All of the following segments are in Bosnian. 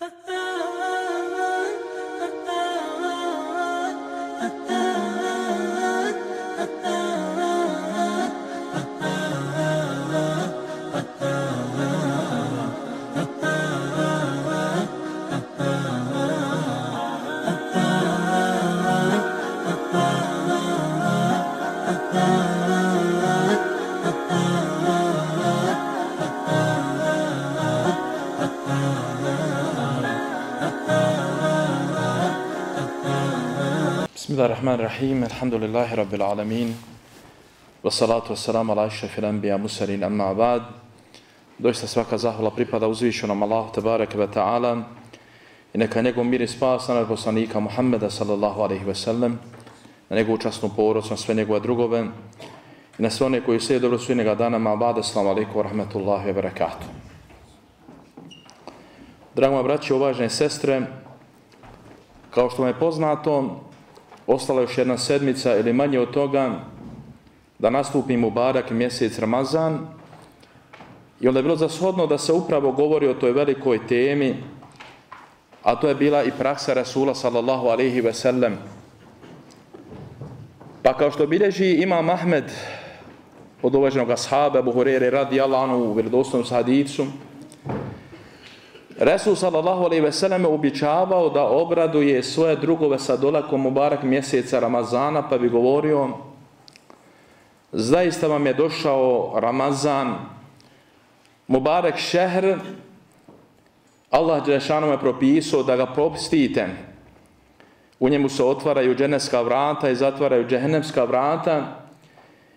Ha ha! Bismillahirrahmanirrahim. Alhamdulillahi rabbil alamin. Wassalatu wassalamu ala ashrafil anbiya mursalin amma ba'd. Doista svaka zahvala pripada uzvišenom Allahu tebareke ve taala. I neka njegov mir i spas na poslanika Muhameda sallallahu alejhi ve sellem, na njegovu časnu porodicu, na sve njegove drugove i na sve one koji sve dobro su njega dana ma ba'd. Assalamu alejkum wa rahmatullahi wa barakatuh. Drago moji braći, uvažene sestre, kao što vam je poznato, ostala još jedna sedmica ili manje od toga da nastupi Mubarak mjesec Ramazan. I onda je bilo zashodno da se upravo govori o toj velikoj temi a to je bila i praksa Rasula sallallahu alaihi ve sellem. Pa kao što bilježi Imam Ahmed od uvaženog ashaba Buhurere radi Allahanu u vjerodostojnom hadisu Resul sallallahu alejhi ve selleme običavao da obraduje svoje drugove sa dolakom Mubarak mjeseca Ramazana, pa bi govorio Zaista vam je došao Ramazan Mubarak šehr Allah Đelešanu je propisao da ga propustite. U njemu se otvaraju dženevska vrata i zatvaraju džehennemska vrata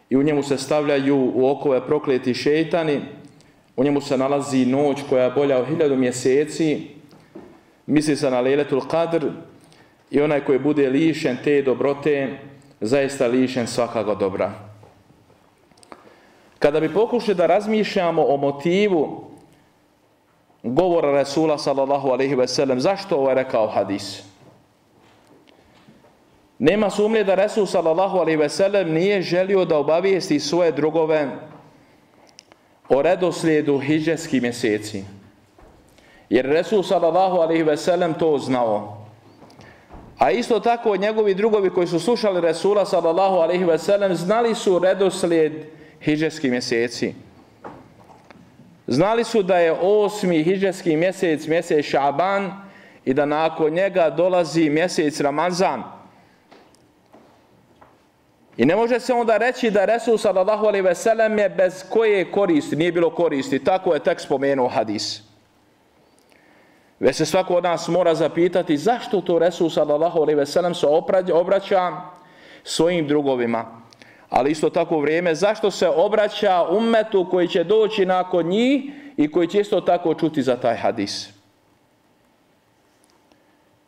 i u njemu se stavljaju u okove prokleti šeitani U njemu se nalazi noć koja je bolja od hiljadu mjeseci, misli se na Leletul Qadr i onaj koji bude lišen te dobrote, zaista lišen svakako dobra. Kada bi pokušali da razmišljamo o motivu govora Resula sallallahu alaihi ve sellem, zašto ovo je rekao hadis? Nema sumlje da Resul sallallahu alaihi ve sellem nije želio da obavijesti svoje drugove o redoslijedu hiđeskih mjeseci. Jer Resul sallallahu alaihi ve sellem to znao. A isto tako njegovi drugovi koji su slušali Resula sallallahu alaihi ve sellem znali su redoslijed hiđeskih mjeseci. Znali su da je osmi hiđeski mjesec, mjesec Šaban i da nakon njega dolazi mjesec Ramazan. I ne može se onda reći da Resul sallallahu alaihi ve sellem je bez koje koristi, nije bilo koristi, tako je tek spomenuo hadis. Već se svako od nas mora zapitati zašto to Resul sallallahu alaihi ve sellem se obraća svojim drugovima. Ali isto tako vrijeme, zašto se obraća ummetu koji će doći nakon njih i koji će isto tako čuti za taj hadis.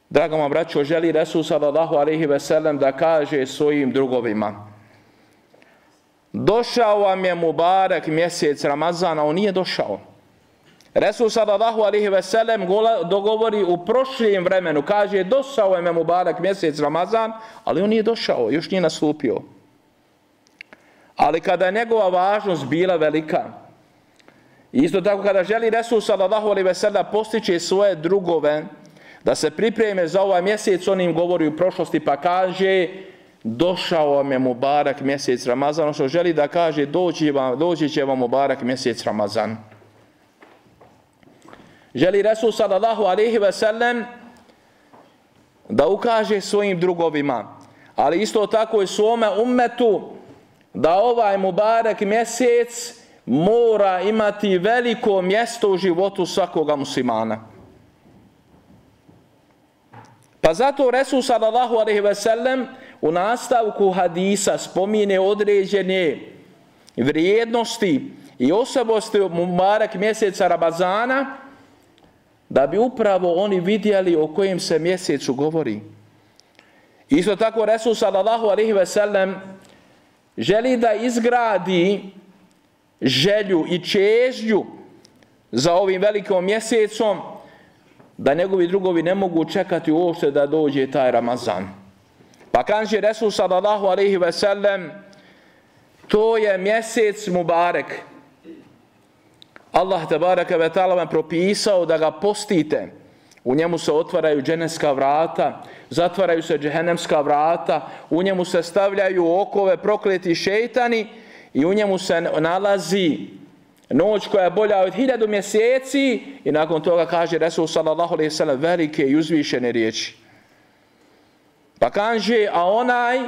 Drago vam braćo, želi Resul sallallahu alaihi ve sellem da kaže svojim drugovima. Došao vam je Mubarak mjesec Ramazana, on nije došao. Resul sallallahu alaihi ve sellem dogovori u prošlijem vremenu, kaže došao vam je Mubarak mjesec Ramazan, ali on nije došao, još nije nastupio. Ali kada je njegova važnost bila velika, isto tako kada želi Resul sallallahu alaihi ve sellem postići svoje drugove, da se pripreme za ovaj mjesec, on im govori u prošlosti pa kaže došao vam je Mubarak mjesec Ramazan, ono što želi da kaže doći, vam, doći će vam Mubarak mjesec Ramazan. Želi Resul sallallahu alaihi ve sellem da ukaže svojim drugovima, ali isto tako i svome ummetu da ovaj Mubarak mjesec mora imati veliko mjesto u životu svakoga muslimana. Pa zato Resul sallallahu alaihi ve sellem u nastavku hadisa spomine određene vrijednosti i osobosti Mubarak mjeseca Ramazana da bi upravo oni vidjeli o kojem se mjesecu govori. Isto tako Resul sallallahu alaihi ve sellem želi da izgradi želju i čežnju za ovim velikom mjesecom da njegovi drugovi ne mogu čekati uopšte da dođe taj Ramazan. Pa kanže Resul sallallahu alaihi ve sellem, to je mjesec Mubarek. Allah te baraka ve ta'ala vam propisao da ga postite. u njemu se otvaraju dženevska vrata, zatvaraju se džehennemska vrata, u njemu se stavljaju okove prokleti šeitani i u njemu se nalazi noć koja je bolja od hiljadu mjeseci i nakon toga kaže Resul sallallahu alaihi sallam velike i uzvišene riječi. Pa kaže, a onaj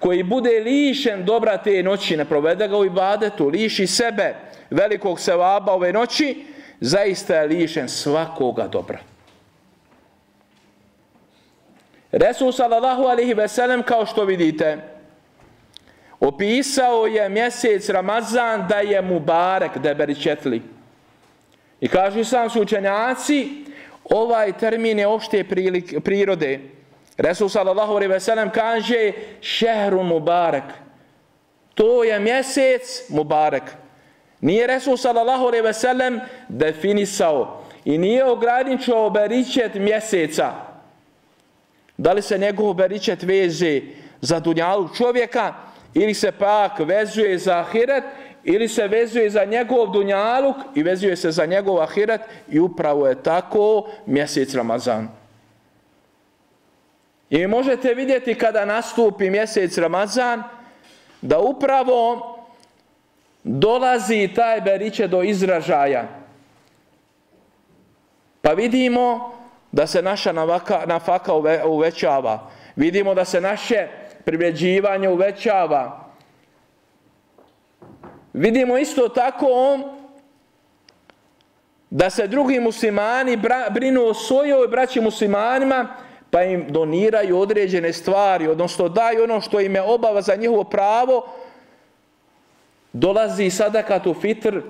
koji bude lišen dobra te noći, ne provede ga u ibadetu, liši sebe velikog sevaba ove noći, zaista je lišen svakoga dobra. Resul sallallahu alaihi ve sellem, kao što vidite, opisao je mjesec Ramazan da je Mubarek, da je beričetli. I kažu sam su učenjaci, ovaj termin je opšte prirode. Resul sallallahu alaihi ve sellem kaže šehru Mubarek. To je mjesec Mubarek. Nije Resul sallallahu alaihi ve sellem definisao i nije ograničio beričet mjeseca. Da li se njegov beričet veze za dunjalu čovjeka ili se pak vezuje za ahiret ili se vezuje za njegov dunjaluk i vezuje se za njegov ahiret i upravo je tako mjesec Ramazan. I možete vidjeti kada nastupi mjesec Ramazan da upravo dolazi taj beriče do izražaja. Pa vidimo da se naša navaka, nafaka uvećava. Vidimo da se naše privređivanje uvećava. Vidimo isto tako da se drugi muslimani bra, brinu o svojoj braći muslimanima pa im doniraju određene stvari, odnosno daju ono što im je obava za njihovo pravo, dolazi sadakat u fitr,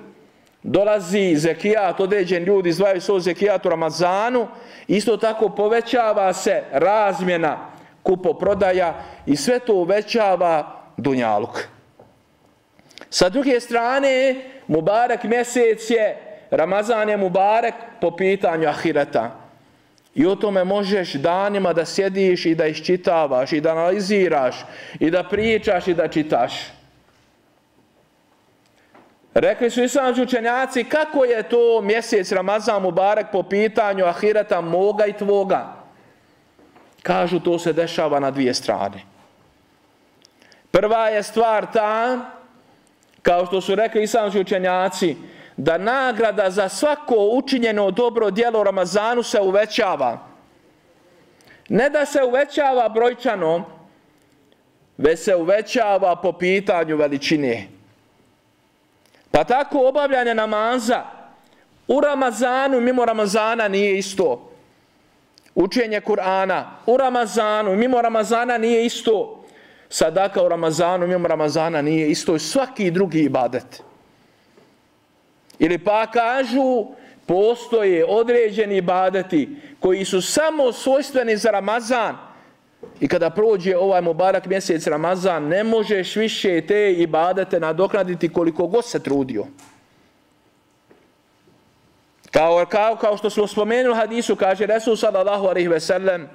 dolazi zekijat, određen ljudi izdvajaju svoj zekijat u Ramazanu, isto tako povećava se razmjena kupo-prodaja i sve to uvećava dunjaluk. Sa druge strane, Mubarak mjesec je, Ramazan je Mubarak po pitanju ahireta. I o tome možeš danima da sjediš i da iščitavaš i da analiziraš i da pričaš i da čitaš. Rekli su islamski učenjaci kako je to mjesec Ramazan Mubarak po pitanju ahireta moga i tvoga. Kažu to se dešava na dvije strane. Prva je stvar ta, kao što su rekli islamski učenjaci, da nagrada za svako učinjeno dobro djelo Ramazanu se uvećava. Ne da se uvećava brojčano, već se uvećava po pitanju veličine. Pa tako obavljanje namaza u Ramazanu mimo Ramazana nije isto. Učenje Kur'ana u Ramazanu mimo Ramazana nije isto. Sadaka u Ramazanu mimo Ramazana nije isto. Svaki drugi ibadet. Ili pa kažu postoje određeni ibadeti koji su samo svojstveni za Ramazan i kada prođe ovaj Mubarak mjesec Ramazan ne možeš više te ibadete nadoknaditi koliko god se trudio. Kao, kao, kao što smo spomenuli hadisu, kaže Resul sallallahu alaihi ve sellem,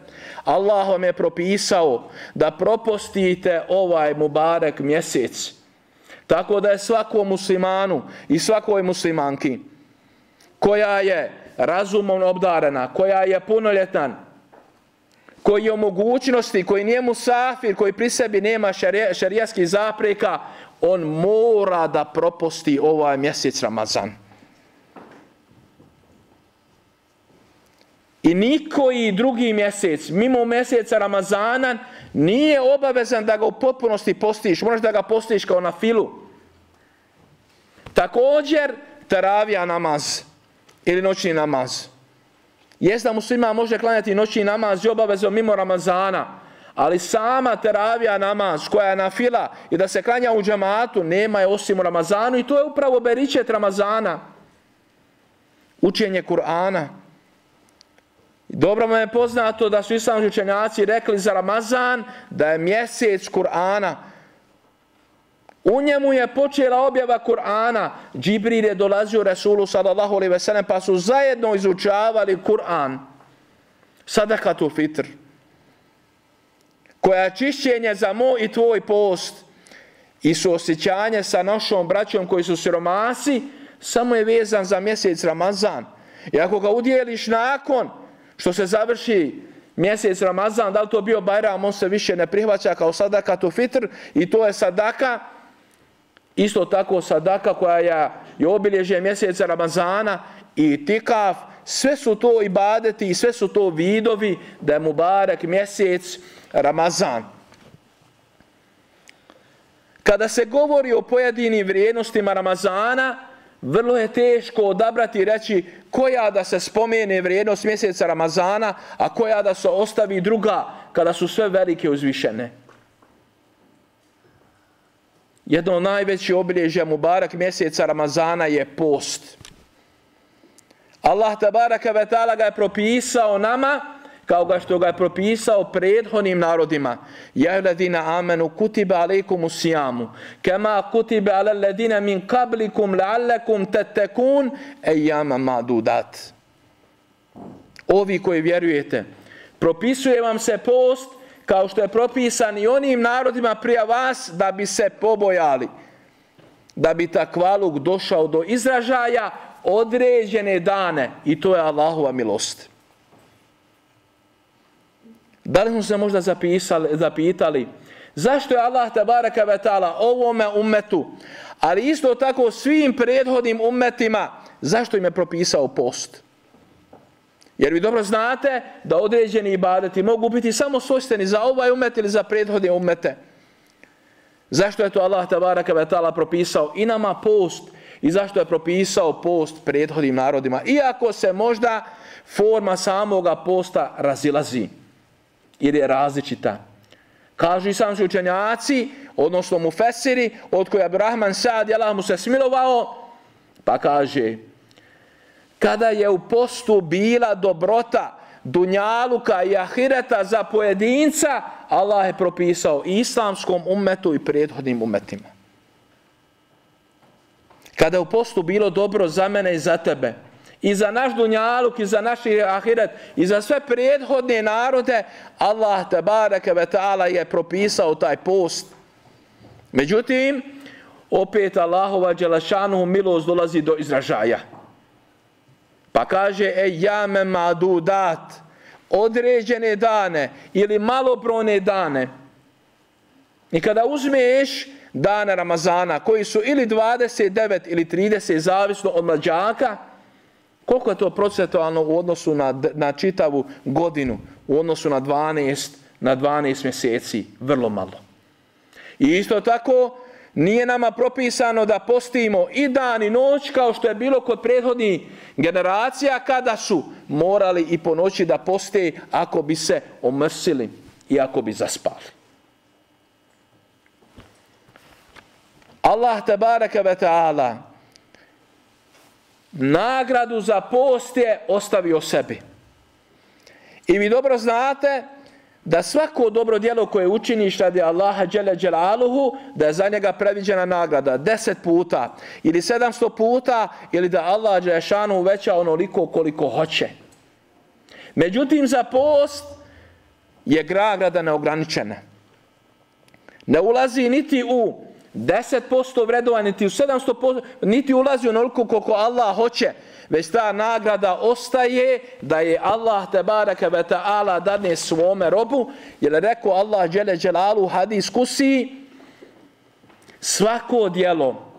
Allah vam je propisao da propostite ovaj Mubarak mjesec. Tako da je svakom muslimanu i svakoj muslimanki koja je razumom obdarena, koja je punoljetan, koji je u mogućnosti, koji nije musafir, koji pri sebi nema šarijaskih zapreka, on mora da proposti ovaj mjesec Ramazan. I nikoji drugi mjesec, mimo mjeseca Ramazana, nije obavezan da ga u potpunosti postiš. Možeš da ga postiš kao na filu. Također, teravija namaz ili noćni namaz. Jes da muslima može klanjati noćni namaz i obavezom mimo Ramazana, ali sama teravija namaz koja je na fila i da se klanja u džematu, nema je osim u Ramazanu i to je upravo beričet Ramazana. Učenje Kur'ana. Dobro me je poznato da su islamski učenjaci rekli za Ramazan da je mjesec Kur'ana. U njemu je počela objava Kur'ana. Džibril je dolazio Resulu sallallahu alaihi ve sellem pa su zajedno izučavali Kur'an. Sadakatu fitr. Koja je čišćenje za moj i tvoj post i su osjećanje sa našom braćom koji su siromasi, samo je vezan za mjesec Ramazan. I ako ga udjeliš nakon, što se završi mjesec Ramazan, da li to bio Bajram, on se više ne prihvaća kao sadaka to fitr i to je sadaka, isto tako sadaka koja je, je obilježje mjeseca Ramazana i tikaf, sve su to ibadeti i sve su to vidovi da je Mubarak mjesec Ramazan. Kada se govori o pojedinim vrijednostima Ramazana, vrlo je teško odabrati i reći koja da se spomene vrijednost mjeseca Ramazana, a koja da se ostavi druga kada su sve velike uzvišene. Jedno od najvećih obilježja Mubarak mjeseca Ramazana je post. Allah tabaraka ve ta'ala ga je propisao nama kao ga što ga je propisao prethodnim narodima. Ja ladina amenu kutiba alaikum usijamu kema kutiba ala ladina min kablikum la'allakum tattakun ejama madudat. Ovi koji vjerujete, propisuje vam se post kao što je propisan i onim narodima prije vas da bi se pobojali. Da bi takvaluk došao do izražaja određene dane i to je Allahova milost. Da li smo se možda zapisali, zapitali zašto je Allah tabaraka ve ta'ala ovome umetu, ali isto tako svim prethodnim umetima, zašto im je propisao post? Jer vi dobro znate da određeni ibadeti mogu biti samo svojstveni za ovaj umet ili za prethodne umete. Zašto je to Allah tabaraka ve ta'ala propisao i nama post i zašto je propisao post prethodnim narodima, iako se možda forma samoga posta razilazi jer je različita. Kažu islamski učenjaci, odnosno mu fesiri, od koja bi Rahman Sad, Allah mu se smilovao, pa kaže, kada je u postu bila dobrota dunjaluka i ahireta za pojedinca, Allah je propisao islamskom umetu i prethodnim umetima. Kada je u postu bilo dobro za mene i za tebe, i za naš dunjaluk, i za naš ahiret, i za sve prethodne narode, Allah tabaraka ve ta'ala je propisao taj post. Međutim, opet Allahova dželašanu milost dolazi do izražaja. Pa kaže, e jame madu dat, određene dane ili malobrone dane. I kada uzmeš dana Ramazana, koji su ili 29 ili 30, zavisno od mlađaka, koliko je to procentualno u odnosu na, na čitavu godinu, u odnosu na 12, na 12 mjeseci, vrlo malo. I isto tako, nije nama propisano da postimo i dan i noć kao što je bilo kod prethodnih generacija kada su morali i po noći da poste ako bi se omrsili i ako bi zaspali. Allah tabaraka wa ta'ala nagradu za post je ostavio sebi. I vi dobro znate da svako dobro djelo koje učiniš radi Allaha džele dželaluhu, da je za njega previđena nagrada deset puta ili sedamsto puta ili da Allah dželešanu uveća onoliko koliko hoće. Međutim, za post je nagrada neograničena. Ne ulazi niti u 10% vredova, niti u 700%, niti ulazi onoliko koliko Allah hoće, već ta nagrada ostaje da je Allah te baraka ve ta'ala dane svome robu, jer je rekao Allah džele dželalu hadis kusi, svako dijelo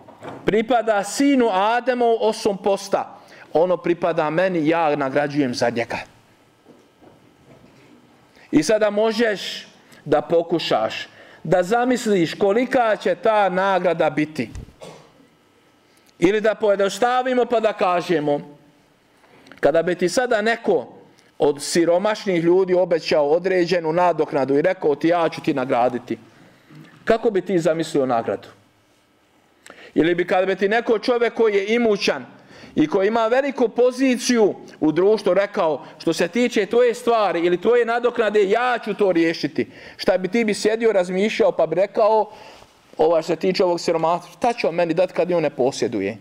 pripada sinu Ademu osom posta, ono pripada meni, ja nagrađujem za njega. I sada možeš da pokušaš da zamisliš kolika će ta nagrada biti. Ili da pojedostavimo pa da kažemo, kada bi ti sada neko od siromašnih ljudi obećao određenu nadoknadu i rekao ti ja ću ti nagraditi, kako bi ti zamislio nagradu? Ili bi kada bi ti neko čovjek koji je imućan, i koji ima veliku poziciju u društvu rekao što se tiče tvoje stvari ili tvoje nadoknade, ja ću to riješiti. Šta bi ti bi sjedio, razmišljao pa bi rekao ova se tiče ovog siromata, šta će on meni dati kad on ne posjeduje?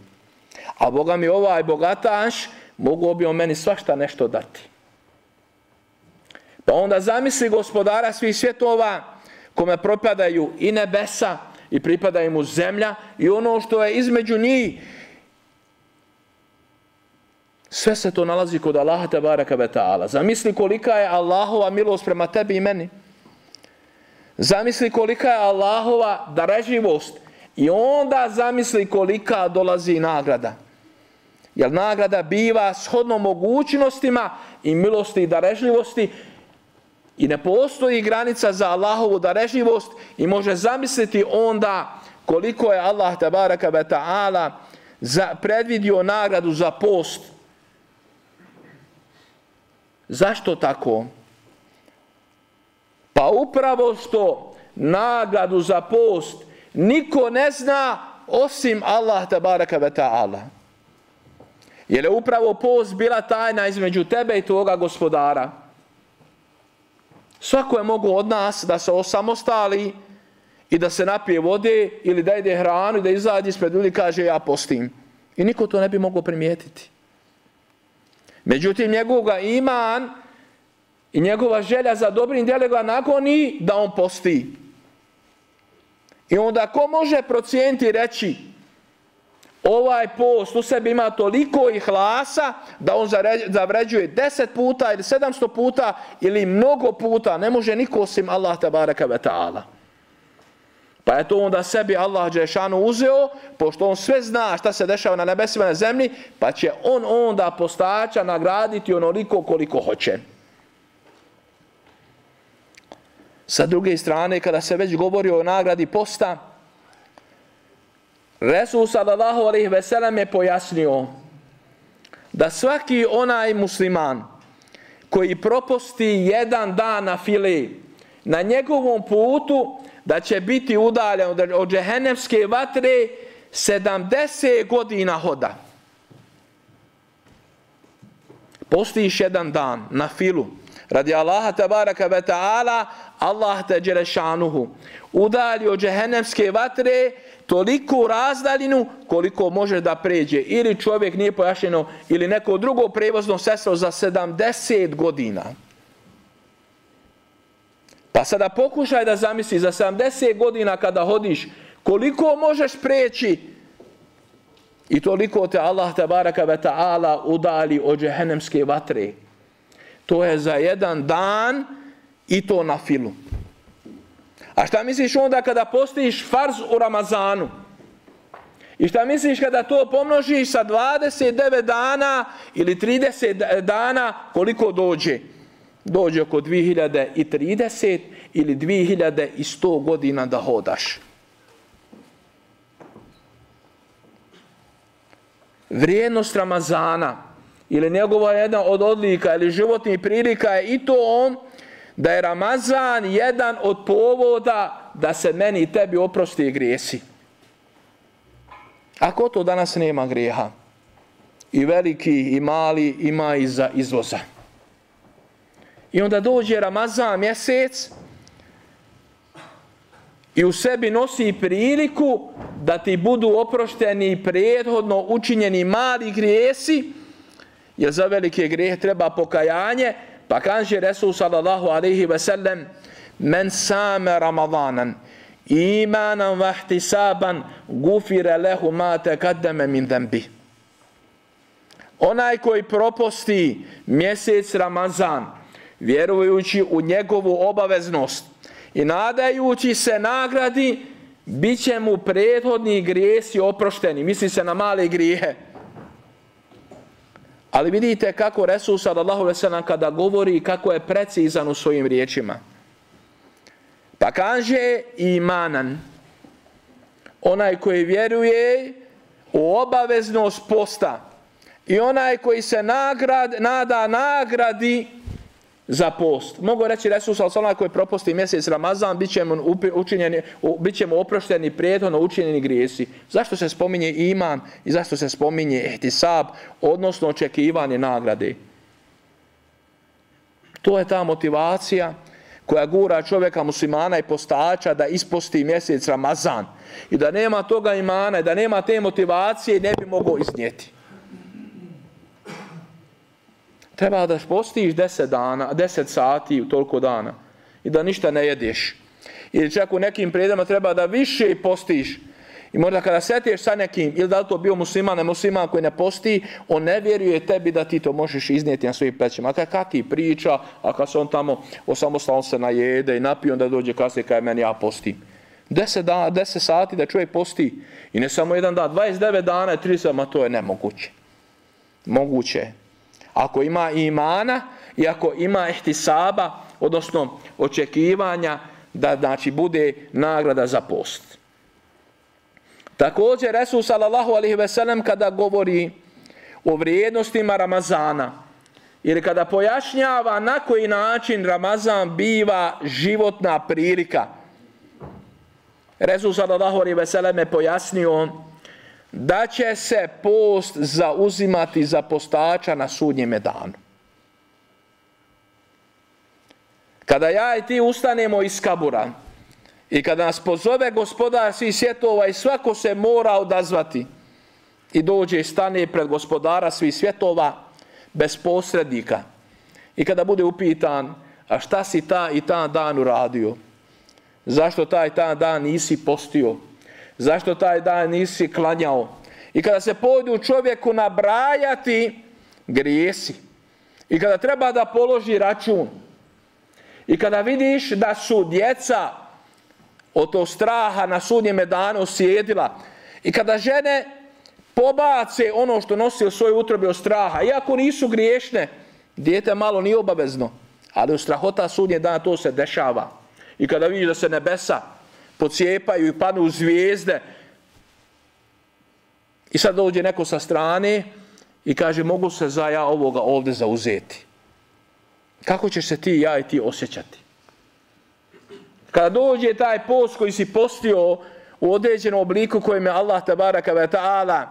A Boga mi ovaj bogataš, mogu bi on meni svašta nešto dati. Pa onda zamisli gospodara svih svjetova kome propadaju i nebesa i pripada mu zemlja i ono što je između njih Sve se to nalazi kod Allaha te baraka ve ta'ala. Zamisli kolika je Allahova milost prema tebi i meni. Zamisli kolika je Allahova dareživost i onda zamisli kolika dolazi nagrada. Jer nagrada biva shodno mogućnostima i milosti i darežljivosti i ne postoji granica za Allahovu darežljivost i može zamisliti onda koliko je Allah tabaraka ve ta'ala predvidio nagradu za post. Zašto tako? Pa upravo što nagradu za post niko ne zna osim Allah tabaraka ve ta'ala. Jer je upravo post bila tajna između tebe i tvoga gospodara. Svako je mogu od nas da se osamostali i da se napije vode ili da ide hranu i da izađe ispred ljudi i kaže ja postim. I niko to ne bi mogao primijetiti. Međutim, njegovoga iman i njegova želja za dobrim djelima nagoni da on posti. I onda ko može procijeniti reći ovaj post u sebi ima toliko i hlasa da on zavređuje 10 puta ili 700 puta ili mnogo puta. Ne može niko osim Allah tabaraka ve ta'ala. Pa je to onda sebi Allah Đešanu uzeo, pošto on sve zna šta se dešava na nebesima na zemlji, pa će on onda postača nagraditi onoliko koliko hoće. Sa druge strane, kada se već govori o nagradi posta, Resul sallallahu alaihi ve sellem je pojasnio da svaki onaj musliman koji proposti jedan dan na fili, na njegovom putu da će biti udaljen od džehennemske vatre 70 godina hoda. Postiš jedan dan na filu radi Allaha tabaraka ve ta'ala Allah te dželešanuhu udalji od džehennemske vatre toliko razdaljinu koliko može da pređe. Ili čovjek nije pojašnjeno ili neko drugo prevozno sestro za 70 godina. Pa sada pokušaj da zamisli za 70 godina kada hodiš koliko možeš preći i toliko te Allah te baraka ve ta'ala udali od džehennemske vatre. To je za jedan dan i to na filu. A šta misliš onda kada postiš farz u Ramazanu? I šta misliš kada to pomnožiš sa 29 dana ili 30 dana koliko dođe? Dođe oko 2030 ili 2100 godina da hodaš. Vrijednost Ramazana ili njegova jedna od odlika ili životnih prilika je i to on da je Ramazan jedan od povoda da se meni i tebi oprosti i grijesi. Ako to danas nema grijeha, i veliki i mali ima i za izvoza. I onda dođe Ramazan mjesec i u sebi nosi priliku da ti budu oprošteni prethodno učinjeni mali grijesi, jer za velike grijehe treba pokajanje, Pa kaže Resul sallallahu alaihi ve sellem Men same Ramadanan imanan wa ihtisaban gufire lehu ma te kaddeme min dembi. Onaj koji proposti mjesec Ramazan vjerujući u njegovu obaveznost i nadajući se nagradi bit će mu prethodni grijesi oprošteni. Misli se na male grijehe. Ali vidite kako Resul sallallahu alejhi ve sellem kada govori kako je precizan u svojim riječima. Pa kaže imanan onaj koji vjeruje u obaveznost posta i onaj koji se nagrad, nada nagradi za post. Mogu reći Resul sallallahu koji propusti mjesec Ramazan, bit ćemo, učinjeni, bit ćemo oprošteni prijetno učinjeni grijesi. Zašto se spominje iman i zašto se spominje ihtisab, odnosno očekivanje nagrade? To je ta motivacija koja gura čovjeka muslimana i postača da isposti mjesec Ramazan. I da nema toga imana i da nema te motivacije ne bi mogao iznijeti treba da postiš 10 dana, 10 sati u toliko dana i da ništa ne jedeš. Ili čak u nekim predama treba da više postiš I možda kada setiš sa nekim, ili da li to bio musliman, ne musliman koji ne posti, on ne vjeruje tebi da ti to možeš iznijeti na svojim plećima. A kada ti priča, a kad se on tamo osamostalno se najede i napije, onda dođe kasnije kada meni ja postim. 10, dana, 10 sati da čovjek posti i ne samo jedan dan, 29 dana i 30, ma to je nemoguće. Moguće. Ako ima imana i ako ima ihtisaba, odnosno očekivanja da znači bude nagrada za post. Također Resul sallallahu alaihi ve sellem kada govori o vrijednostima Ramazana ili kada pojašnjava na koji način Ramazan biva životna prilika, Resul sallallahu alaihi ve sellem je pojasnio da će se post zauzimati za postača na sudnjem danu. Kada ja i ti ustanemo iz kabura i kada nas pozove gospodar svih svjetova i svako se mora odazvati i dođe i stane pred gospodara svih svjetova bez posrednika. I kada bude upitan a šta si ta i ta dan uradio? Zašto taj ta dan nisi postio? Zašto taj dan nisi klanjao? I kada se pođu čovjeku nabrajati grijesi. I kada treba da položi račun. I kada vidiš da su djeca od tog straha na sudnjeme danu sjedila. I kada žene pobace ono što nosi u svojoj utrobi od straha, iako nisu griješne, djete malo nije obavezno, ali u strahota sudnje dana to se dešava. I kada vidiš da se nebesa pocijepaju i panu zvijezde i sad dođe neko sa strane i kaže mogu se za ja ovoga ovde zauzeti. Kako ćeš se ti, ja i ti osjećati? Kada dođe taj post koji si postio u određenom obliku kojem je Allah tabaraka wa ta'ala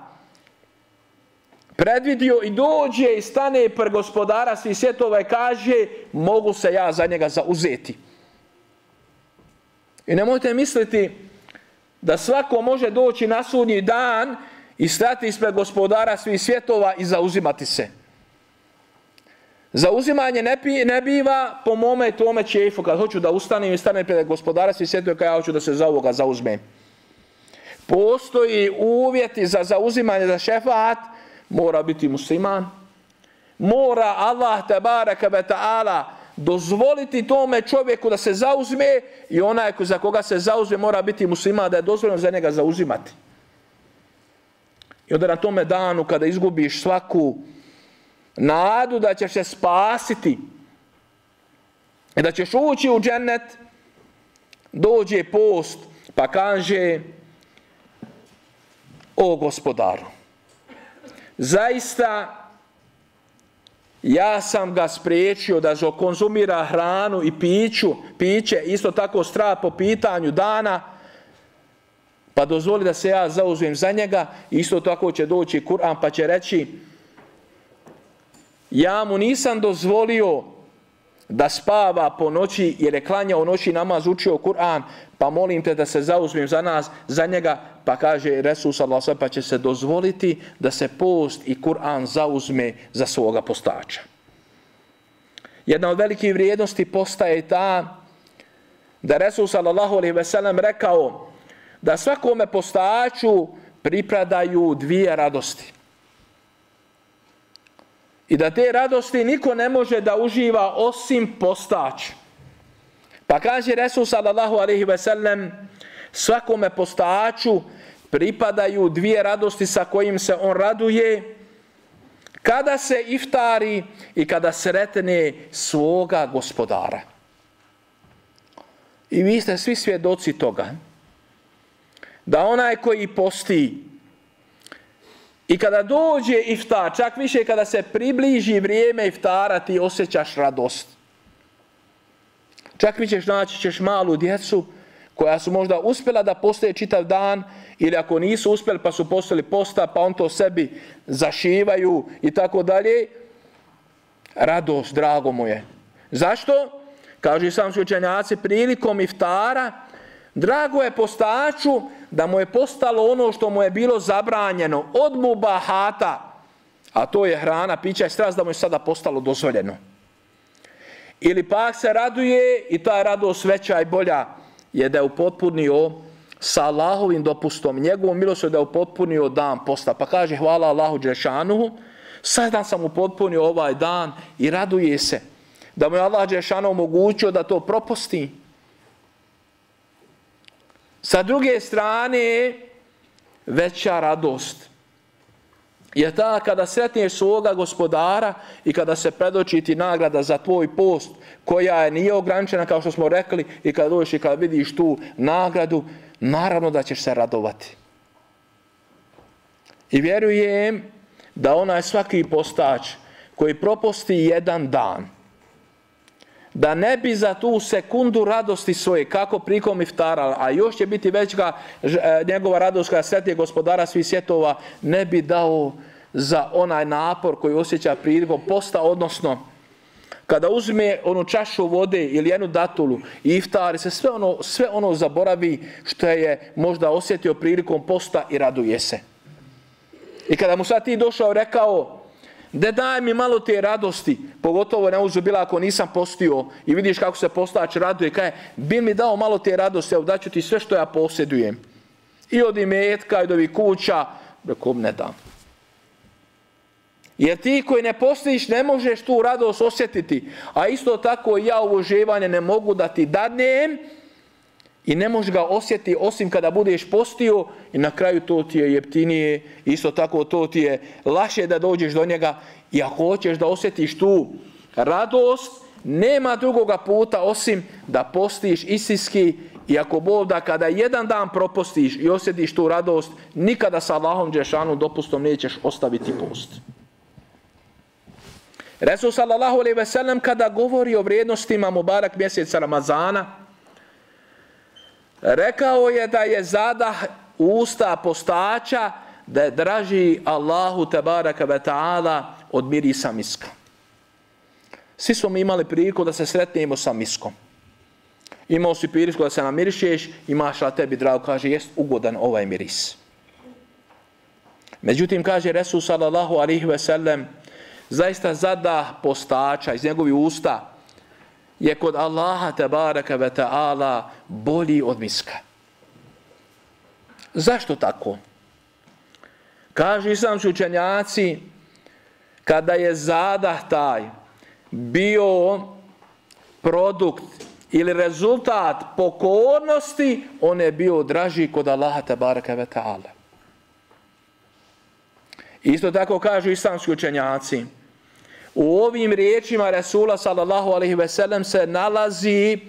predvidio i dođe i stane pr gospodara svih svjetova i kaže mogu se ja za njega zauzeti. I nemojte misliti da svako može doći na sudnji dan i stati ispred gospodara svih svjetova i zauzimati se. Zauzimanje ne, pi, ne biva po mome tome čefu, kad hoću da ustanem i stanem pred gospodara, svih svjetova, kad ja hoću da se za ovoga zauzmem. Postoji uvjeti za zauzimanje za šefat, mora biti musliman, mora Allah tabaraka ve ta'ala dozvoliti tome čovjeku da se zauzme i onaj za koga se zauzme mora biti musliman da je dozvoljeno za njega zauzimati. I onda na tome danu kada izgubiš svaku nadu da ćeš se spasiti i da ćeš ući u džennet, dođe post pa kaže o gospodaru. Zaista ja sam ga spriječio da konzumira hranu i piću, piće, isto tako strah po pitanju dana, pa dozvoli da se ja zauzmem za njega, isto tako će doći Kur'an pa će reći ja mu nisam dozvolio da spava po noći jer je klanjao noći namaz, učio Kur'an, pa molim te da se zauzmem za nas, za njega, pa kaže Resul sallallahu pa će se dozvoliti da se post i Kur'an zauzme za svoga postača. Jedna od velikih vrijednosti postaje ta da Resul sallallahu alejhi ve sellem rekao da svakome postaču pripadaju dvije radosti i da te radosti niko ne može da uživa osim postać. Pa kaže Resul sallallahu alaihi ve sellem, svakome postaču pripadaju dvije radosti sa kojim se on raduje, kada se iftari i kada sretne svoga gospodara. I vi ste svi svjedoci toga, da onaj koji posti I kada dođe iftar, čak više kada se približi vrijeme iftara, ti osjećaš radost. Čak mi ćeš naći ćeš malu djecu koja su možda uspjela da postoje čitav dan ili ako nisu uspjeli pa su postali posta pa on to sebi zašivaju i tako dalje. Radost, drago mu je. Zašto? Kažu sam su učenjaci prilikom iftara, drago je postaču da mu je postalo ono što mu je bilo zabranjeno od mubahata, a to je hrana, pića i strast, da mu je sada postalo dozvoljeno. Ili pak se raduje i ta radost veća i bolja je da je upotpunio sa Allahovim dopustom, njegovom milostom da je upotpunio dan posta. Pa kaže hvala Allahu Đešanuhu, sada sam upotpunio ovaj dan i raduje se da mu je Allah Đešanu omogućio da to propusti. Sa druge strane, veća radost je ta kada sretneš svoga gospodara i kada se predoči ti nagrada za tvoj post koja je nije ograničena kao što smo rekli i kada dođeš i kada vidiš tu nagradu, naravno da ćeš se radovati. I vjerujem da onaj svaki postač koji proposti jedan dan, da ne bi za tu sekundu radosti svoje, kako prikom iftara, a još će biti veća e, njegova radost kada sretije gospodara svih svjetova, ne bi dao za onaj napor koji osjeća prilikom posta, odnosno kada uzme onu čašu vode ili jednu datulu i iftari se, sve ono, sve ono zaboravi što je možda osjetio prilikom posta i raduje se. I kada mu sad ti došao rekao, da daj mi malo te radosti, pogotovo ne uzubila ako nisam postio i vidiš kako se postač raduje, kaj bi mi dao malo te radosti, evo daću ti sve što ja posjedujem. I od imetka i od ovih kuća, rekom ne dam. Jer ti koji ne postiš ne možeš tu radost osjetiti. A isto tako ja ovo živanje ne mogu da ti dadnem i ne možeš ga osjetiti osim kada budeš postio i na kraju to ti je jeftinije. Isto tako to ti je laše da dođeš do njega i ako hoćeš da osjetiš tu radost, nema drugoga puta osim da postiš istinski i ako Bog da kada jedan dan propostiš i osjetiš tu radost, nikada sa Allahom Đešanu dopustom nećeš ostaviti post. Resul sallallahu alaihi ve sellem kada govori o vrijednostima Mubarak mjeseca Ramazana, rekao je da je zadah usta postača da je draži Allahu tabaraka ve ta'ala od mirisa miska. Svi smo mi imali priliku da se sretnemo sa miskom. Imao si priliku da se namirišeš, imaš na tebi drago, kaže, jest ugodan ovaj miris. Međutim, kaže Resul sallallahu alihi ve sellem, zaista zada postača iz njegovi usta je kod Allaha tabaraka ve ta'ala bolji od miska. Zašto tako? Kaže islamski učenjaci, kada je zadah taj bio produkt ili rezultat pokornosti, on je bio draži kod Allaha tabaraka ve ta'ala. Isto tako kažu islamski učenjaci. U ovim riječima Rasula sallallahu alaihi ve sellem se nalazi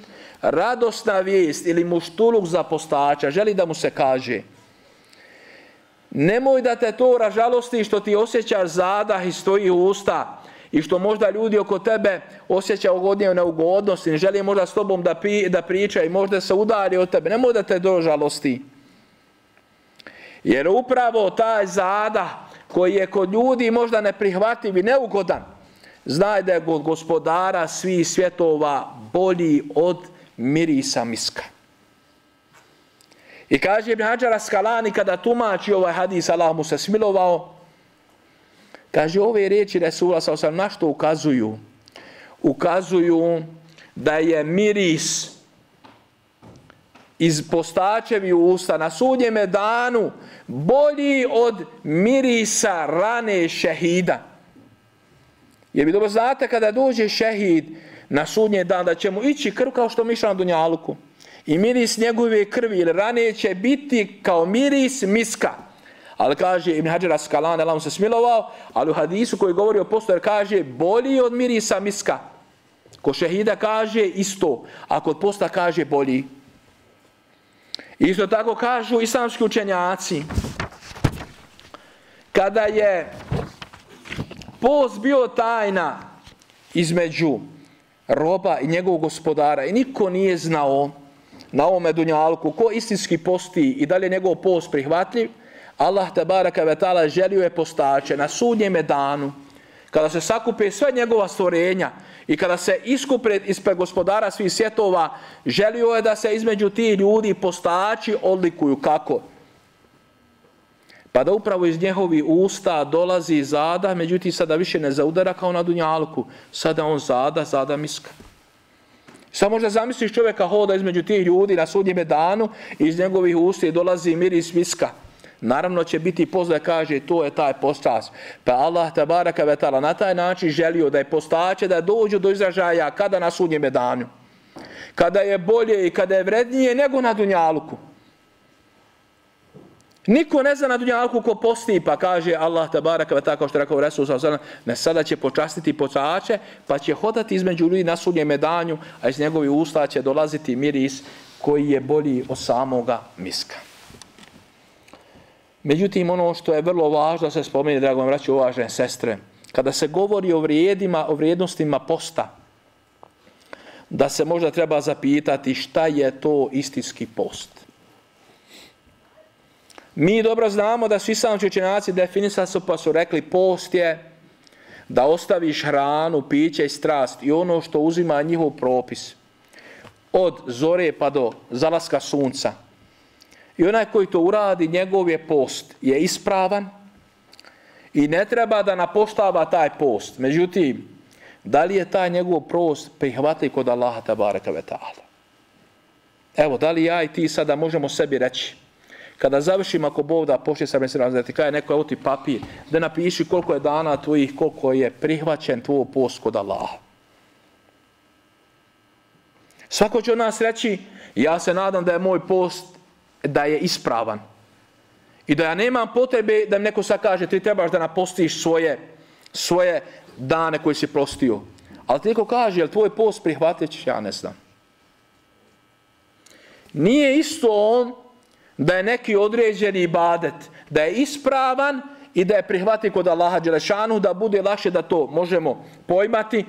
radosna vijest ili muštuluk za postača. Želi da mu se kaže. Nemoj da te to ražalosti što ti osjećaš zadah i stoji u usta i što možda ljudi oko tebe osjeća ugodnije neugodnosti, ne želi možda s tobom da, pi, da priča i možda se udari od tebe. Nemoj da te to žalosti. Jer upravo taj zada koji je kod ljudi možda neprihvativ i neugodan, znaj da je god gospodara svih svjetova bolji od mirisa miska. I kaže Ibn Hajar Askalani kada tumači ovaj hadis, Allah mu se smilovao, kaže ove riječi Resula sa osam na što ukazuju? Ukazuju da je miris iz postačevi usta na sudnjeme danu bolji od mirisa rane šehida. Jer vi dobro znate kada dođe šehid na sudnje dan da će mu ići krv kao što miša na Dunjaluku. I miris njegove krvi ili rane će biti kao miris miska. Ali kaže Ibn Hajar Askalan, Allah mu se smilovao, ali u hadisu koji govori o postojer kaže bolji od mirisa miska. Ko šehida kaže isto, a kod posta kaže bolji. Isto tako kažu islamski učenjaci. Kada je post bio tajna između roba i njegovog gospodara i niko nije znao na ovome dunjalku ko istinski posti i da li je njegov post prihvatljiv, Allah te baraka ve ta'ala želio je postače na sudnjem danu kada se sakupe sve njegova stvorenja i kada se iskupe ispred gospodara svih svjetova, želio je da se između ti ljudi postači odlikuju kako? Pa da upravo iz njehovi usta dolazi zada, međutim sada više ne zaudara kao na dunjalku. Sada on zada, zada miska. Samo možda zamisliš čovjeka hoda između tih ljudi na sudnjeme danu i iz njegovih usta dolazi miris miska. Naravno će biti pozdrav kaže to je taj postas. Pa Allah te baraka vetala na taj način želio da je postaće da dođu do izražaja kada na sudnjeme danu. Kada je bolje i kada je vrednije nego na dunjaluku. Niko ne zna na dunjalku ko posti, pa kaže Allah te baraka ve tako što je rekao Resul sallallahu ne sada će počastiti pocače, pa će hodati između ljudi na sudnjem medanju, a iz njegovih usta će dolaziti miris koji je bolji od samoga miska. Međutim, ono što je vrlo važno da se spomeni, drago vam vraću uvažene sestre, kada se govori o vrijedima, o vrijednostima posta, da se možda treba zapitati šta je to istinski post. Mi dobro znamo da su islamski učenjaci definisali su pa su rekli post je da ostaviš hranu, piće i strast i ono što uzima njihov propis od zore pa do zalaska sunca. I onaj koji to uradi, njegov je post, je ispravan i ne treba da napoštava taj post. Međutim, da li je taj njegov post prihvatli kod Allaha tabaraka ve ta'ala? Evo, da li ja i ti sada možemo sebi reći, Kada završim ako Bog da pošli sa mesirom, da ti kaže neko je ti papir, da napiši koliko je dana tvojih, koliko je prihvaćen tvoj post kod Allaha. Svako će od nas reći, ja se nadam da je moj post, da je ispravan. I da ja nemam potrebe da mi neko sad kaže, ti trebaš da napostiš svoje, svoje dane koje si prostio. Ali ti neko kaže, jel tvoj post prihvatit Ja ne znam. Nije isto on da je neki određeni ibadet, da je ispravan i da je prihvati kod Allaha Đelešanu, da bude lakše da to možemo pojmati,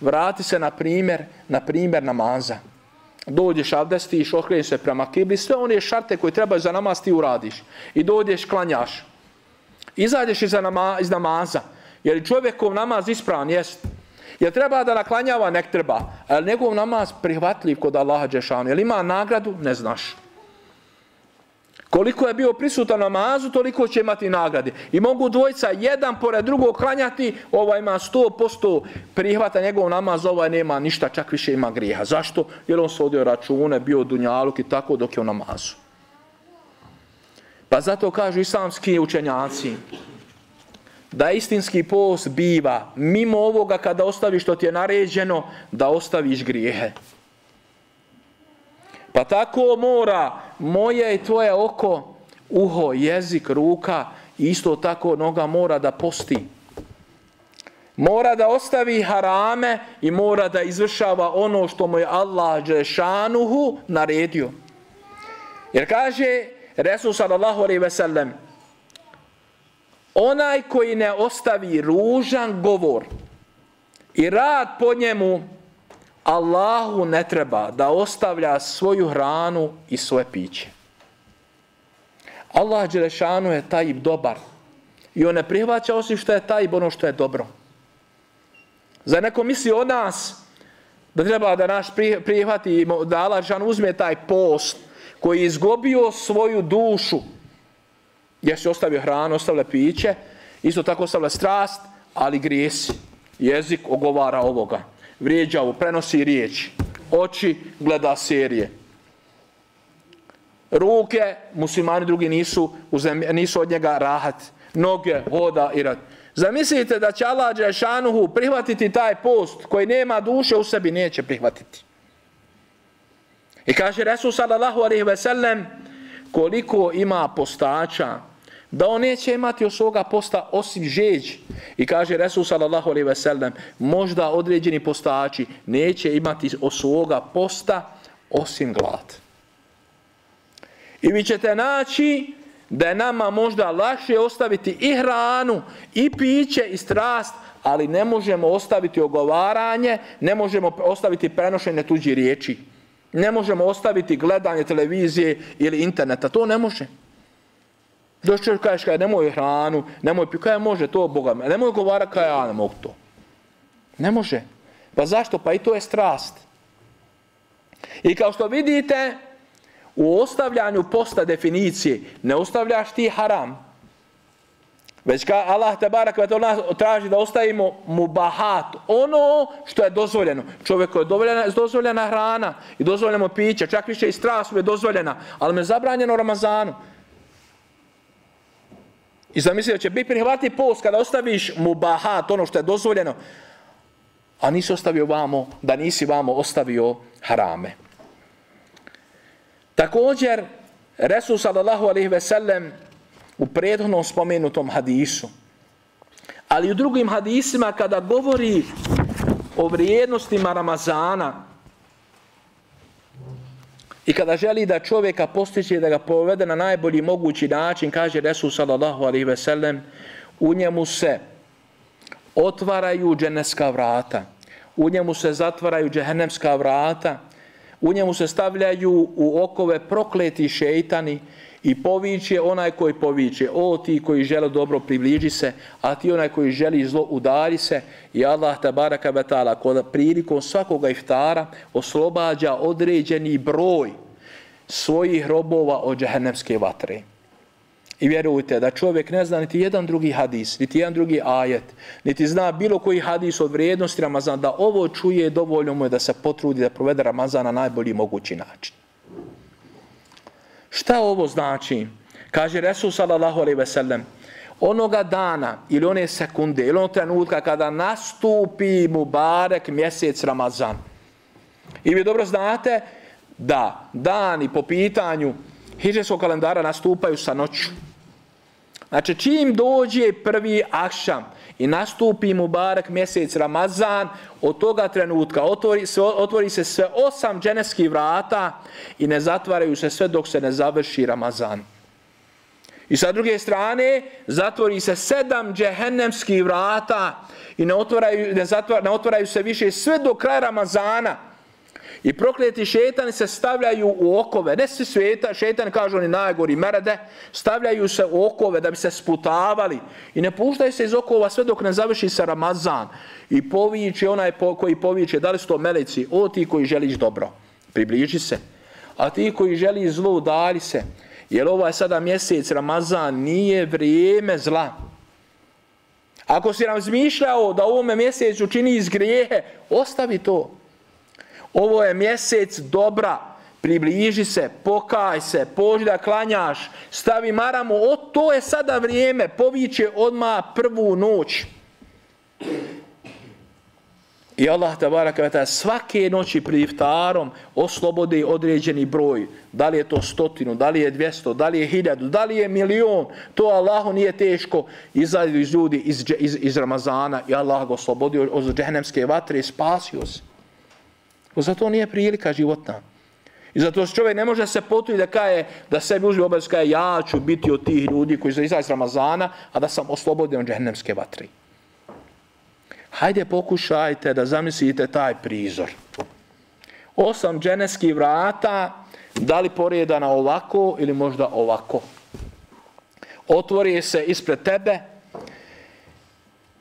vrati se na primjer, na primjer namaza. Dođeš abdestiš, okreniš se prema kibli, sve one šarte koje treba za namaz ti uradiš. I dođeš, klanjaš. Izađeš iz, nama, iz namaza. Je čovjekov namaz ispravan? Jest. Je treba da naklanjava? Nek treba. Ali njegov namaz prihvatljiv kod Allaha Đelešanu. Jer ima nagradu? Ne znaš. Koliko je bio prisutan namazu, toliko će imati nagrade. I mogu dvojica jedan pored drugog klanjati, ovaj ima 100% prihvata njegov namaz, ovaj nema ništa, čak više ima grijeha. Zašto? Jer on svodio račune, bio dunjaluk i tako dok je u namazu. Pa zato kažu islamski učenjaci da istinski post biva mimo ovoga kada ostaviš što ti je naređeno, da ostaviš grijehe. Pa tako mora moje i tvoje oko, uho, jezik, ruka, isto tako noga mora da posti. Mora da ostavi harame i mora da izvršava ono što mu je Allah Đešanuhu naredio. Jer kaže Resul sallallahu alaihi ve sellem onaj koji ne ostavi ružan govor i rad po njemu Allahu ne treba da ostavlja svoju hranu i svoje piće. Allah Đelešanu je taj dobar. I on ne prihvaća osim što je taj ono što je dobro. Za neko misli od nas da treba da naš prihvati, da Allah Đelešanu uzme taj post koji je izgobio svoju dušu. Jer se ostavio hranu, ostavlja piće, isto tako ostavlja strast, ali grijesi. Jezik ogovara ovoga vrijeđa ovo, prenosi riječi. Oči gleda serije. Ruke, muslimani drugi nisu, uzem, nisu od njega rahat. Noge, hoda i rad. Zamislite da će Allah Đešanuhu prihvatiti taj post koji nema duše u sebi, neće prihvatiti. I kaže Resul sallallahu alaihi ve sellem koliko ima postača da on neće imati od svoga posta osim žeđ. I kaže Resul sallallahu alaihi ve sellem, možda određeni postači neće imati od svoga posta osim glad. I vi ćete naći da je nama možda lakše ostaviti i hranu, i piće, i strast, ali ne možemo ostaviti ogovaranje, ne možemo ostaviti prenošenje tuđi riječi. Ne možemo ostaviti gledanje televizije ili interneta. To ne možemo. Došli čovjek kažeš kaj, nemoj hranu, nemoj piju, kaj može to Boga, nemoj govara kaj ja ne mogu to. Ne može. Pa zašto? Pa i to je strast. I kao što vidite, u ostavljanju posta definicije, ne ostavljaš ti haram, Već ka Allah te barak od nas traži da ostavimo mubahat, ono što je dozvoljeno. Čovjeku je dozvoljena, dozvoljena hrana i dozvoljeno piće, čak više i strast je dozvoljena, ali me zabranjeno Ramazanu. I zamisli da će biti prihvati post kada ostaviš mubahat, ono što je dozvoljeno, a nisi ostavio vamo, da nisi vamo ostavio harame. Također, Resul sallallahu alaihi ve sellem u prethodnom spomenutom hadisu, ali u drugim hadisima kada govori o vrijednostima Ramazana i kada želi da čovjeka postiče da ga povede na najbolji mogući način, kaže Resul sallallahu alaihi ve sellem, u njemu se otvaraju dženevska vrata, u njemu se zatvaraju džehennemska vrata, u njemu se stavljaju u okove prokleti šeitani i poviće onaj koji poviće. O ti koji žele dobro približi se, a ti onaj koji želi zlo udari se. I Allah tabaraka betala kod prilikom svakoga iftara oslobađa određeni broj svojih robova od džahennemske vatre. I vjerujte da čovjek ne zna niti jedan drugi hadis, niti jedan drugi ajet, niti zna bilo koji hadis od vrijednosti Ramazana, da ovo čuje dovoljno mu je da se potrudi da provede Ramazan na najbolji mogući način. Šta ovo znači? Kaže Resul sallallahu alaihi ve sellem, onoga dana ili one sekunde ili onog trenutka kada nastupi Mubarek mjesec Ramazan. I vi dobro znate da dani po pitanju hiđeskog kalendara nastupaju sa noću. Znači, čim dođe prvi akšam i nastupi mu barak mjesec Ramazan, od toga trenutka otvori se, otvori se sve osam dženevskih vrata i ne zatvaraju se sve dok se ne završi Ramazan. I sa druge strane, zatvori se sedam džehennemskih vrata i ne otvaraju, ne, zatvar, ne otvaraju se više sve do kraja Ramazana. I prokleti šetani se stavljaju u okove. Ne svi sveta, šetani kažu oni najgori merede, stavljaju se u okove da bi se sputavali. I ne puštaju se iz okova sve dok ne završi se Ramazan. I poviće onaj po, koji poviće, da li su to meleci, o ti koji želiš dobro, približi se. A ti koji želi zlo, udali se. Jer ovo je sada mjesec Ramazan, nije vrijeme zla. Ako si razmišljao da u ovome mjesecu čini iz grijehe, ostavi to. Ovo je mjesec dobra, približi se, pokaj se, pođi da klanjaš, stavi maramu, o, to je sada vrijeme, poviće odma prvu noć. I Allah te baraka svake noći pri iftarom oslobodi određeni broj. Da li je to stotinu, da li je dvjesto, da li je hiljadu, da li je milion. To Allahu nije teško izađu iz ljudi iz, iz, iz Ramazana i Allah ga oslobodio od džehennemske vatre i spasio se. Zato nije prilika životna. I zato čovjek ne može se potući da kaje, da sebi uzme obavez kaje, ja ću biti od tih ljudi koji su izaći iz Ramazana, a da sam oslobodio džehennemske vatri. Hajde pokušajte da zamislite taj prizor. Osam dženevskih vrata, da li poredana ovako ili možda ovako. Otvori se ispred tebe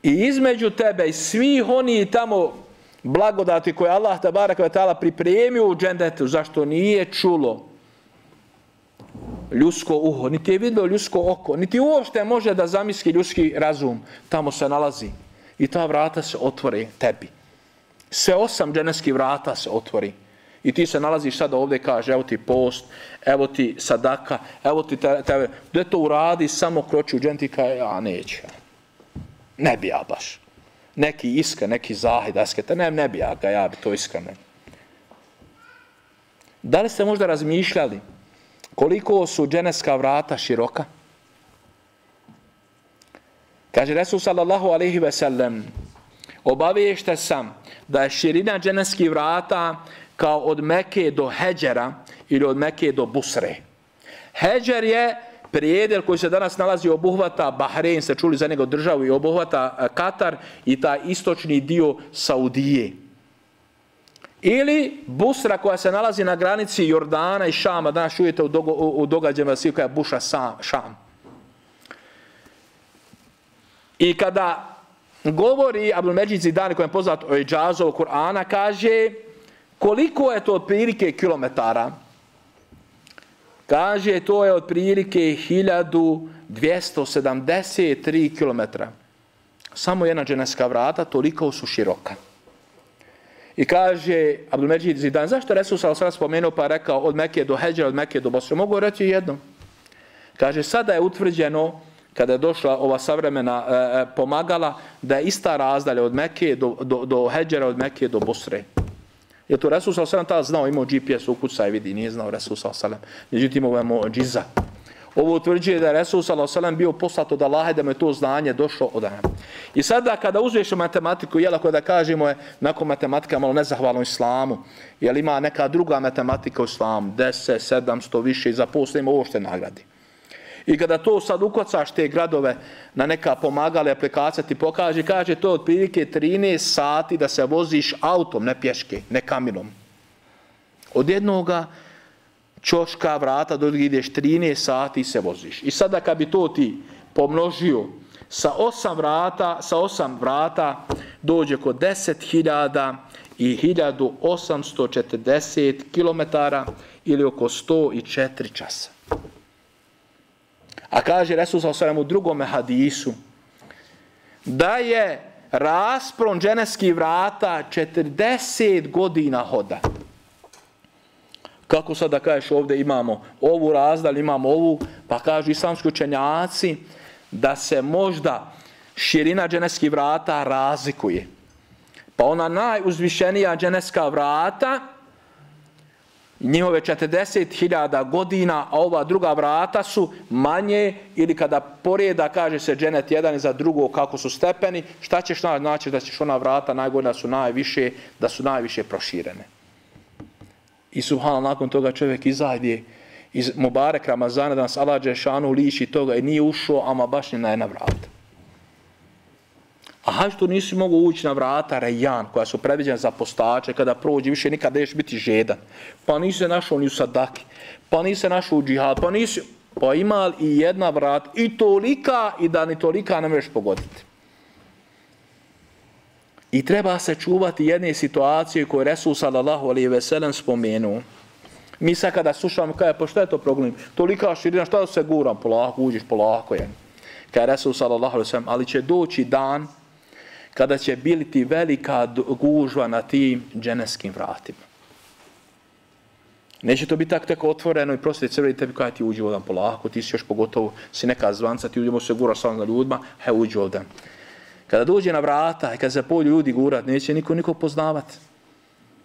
i između tebe i svih oni tamo blagodati koje Allah tabarak ve ta'ala pripremio u džendetu, zašto nije čulo ljusko uho, niti je vidio ljusko oko, niti uopšte može da zamisli ljuski razum, tamo se nalazi. I ta vrata se otvore tebi. Sve osam dženevskih vrata se otvori. I ti se nalaziš sada ovdje kaže, evo ti post, evo ti sadaka, evo ti tebe, te, gdje to uradi, samo kroči u džen, ti kaže, ja neću. Ne bi ja baš neki iska, neki zahid, asketa, ne, ne bi ja ga, ja bi to ne. Da li ste možda razmišljali koliko su dženevska vrata široka? Kaže Resul sallallahu alaihi ve sellem, obaviješte sam da je širina dženevskih vrata kao od Meke do Heđera ili od Meke do Busre. Heđer je prijedel koji se danas nalazi obuhvata Bahrein, se čuli za nego državu i obuhvata e, Katar i ta istočni dio Saudije. Ili Busra koja se nalazi na granici Jordana i Šama, danas čujete u, dogo, u događajima svi koja je Buša Sam, Šam. I kada govori Abdul Međid Zidani koji je poznat o Iđazovu Kur'ana, kaže koliko je to otprilike kilometara Kaže, to je otprilike 1273 km. Samo jedna dženevska vrata, toliko su široka. I kaže Abdulmeđid Zidan, zašto Resul sa osram spomenuo pa rekao od Mekke do Heđa, od Mekke do Bosre? Mogu reći jedno. Kaže, sada je utvrđeno, kada je došla ova savremena e, e, pomagala, da je ista razdalja od Mekke do, do, do Heđera, od Mekke do Bosre. Je to Resul sa osram tada znao, imao GPS u kuca i vidi, nije znao Resul sa osram. Međutim, ovo je mo. Ovo utvrđuje da je Resul s.a.v. bio poslat od Allaha da mu je to znanje došlo od Allaha. I sada kada uzveš matematiku, jel ako da kažemo je nakon matematika malo nezahvalno islamu, jel ima neka druga matematika u islamu, 10, 700 više i zaposlimo ovo što nagradi. I kada to sad ukocaš te gradove na neka pomagale aplikacija ti pokaže, kaže to otprilike 13 sati da se voziš autom, ne pješke, ne kaminom. Od jednoga čoška vrata do ideš 13 sati se voziš. I sada kad bi to ti pomnožio sa 8 vrata, sa 8 vrata dođe kod 10.000 i 1840 km ili oko 104 časa. A kaže Resul sa osvijem u drugom hadisu da je raspron dženevskih vrata 40 godina hoda. Kako sada kažeš ovdje imamo ovu razdalj, imamo ovu, pa kažu islamski učenjaci da se možda širina dženevskih vrata razlikuje. Pa ona najuzvišenija dženevska vrata, njihove 40.000 godina, a ova druga vrata su manje ili kada poreda kaže se dženet jedan i za drugo kako su stepeni, šta ćeš znači da ćeš ona vrata najgodina su najviše, da su najviše proširene. I subhanal, nakon toga čovjek izajde iz Mubarek Ramazana, da nas Allah Đešanu liči toga i nije ušao, ama baš ni na jedna vrata. A hajde što nisi mogu ući na vrata Rejan, koja su predviđena za postače, kada prođe, više nikad neš biti žedan. Pa nisi se našao ni u Sadaki, pa nisi se našao u džihad, pa nisi... Pa ima i jedna vrat, i tolika, i da ni tolika ne možeš pogoditi. I treba se čuvati jedne situacije koje Resul sallallahu alaihi ve sellem spomenu. Mi sad kada slušamo, kada je, pa što je to problem? Tolika širina, šta da se guram? Polako, uđeš polako. Je. Kada je Resul sallallahu alaihi ve sellem, ali će doći dan kada će biti velika gužva na tim dženevskim vratima. Neće to biti tako tako otvoreno i prosto crveni tebi kada ti uđi ovdje polako, ti si još pogotovo, si neka zvanca, ti uđemo se gura sa ljudima, he uđi ovdje. Kada dođe na vrata i kada se polju ljudi gurat, neće niko niko poznavati.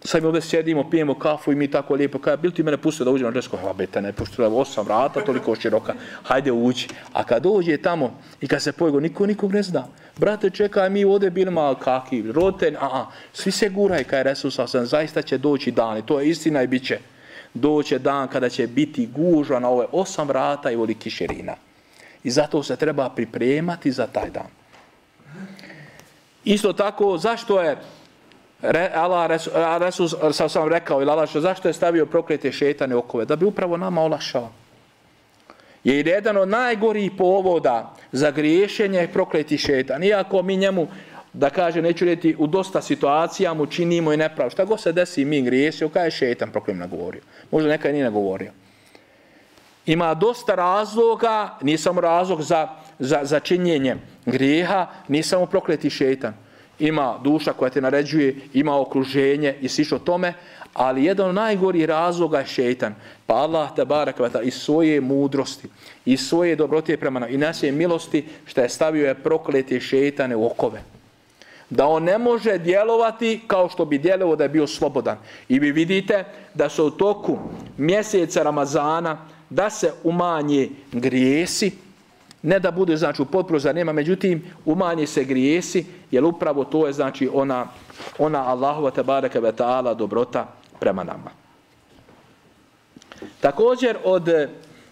Sad mi ovdje sjedimo, pijemo kafu i mi tako lijepo, kada bil ti mene pustio da uđe na džesko, ha bete, ne pošto je osam vrata, toliko široka, hajde uđi. A kad dođe tamo i kad se pojego, niko nikog ne zna. Brate, čekaj, mi ovdje bili malo kaki, roten, a, a, svi se guraj, kaj resursa sam, zaista će doći dan i to je istina i bit će. Doće dan kada će biti gužva na ove osam vrata i voli kišerina. I zato se treba pripremati za taj dan. Isto tako, zašto je Re, Allah, Resus, sam sam rekao, ili Allah, zašto je stavio proklete šetane okove? Da bi upravo nama olašao. Je jedan od najgorih povoda za griješenje prokleti šetan. Iako mi njemu, da kaže, neću reći, u dosta situacija mu činimo i nepravo. Šta go se desi mi griješio, kada je šetan proklet nagovorio? Možda nekaj nije nagovorio. Ima dosta razloga, nije samo razlog za, za, za činjenje grijeha, nije samo prokleti šetan. Ima duša koja te naređuje, ima okruženje i sliš tome, ali jedan od najgorih razloga je šeitan. Pa Allah te barakvata iz svoje mudrosti, iz svoje dobrote prema nam i naše milosti što je stavio je proklete šeitane u okove. Da on ne može djelovati kao što bi djelovo da je bio slobodan. I vi vidite da se u toku mjeseca Ramazana da se umanje grijesi, ne da bude znači u potpuno za nema, međutim umanje se grijesi, jer upravo to je znači ona, ona Allahova tabaraka ve ta'ala dobrota prema nama. Također od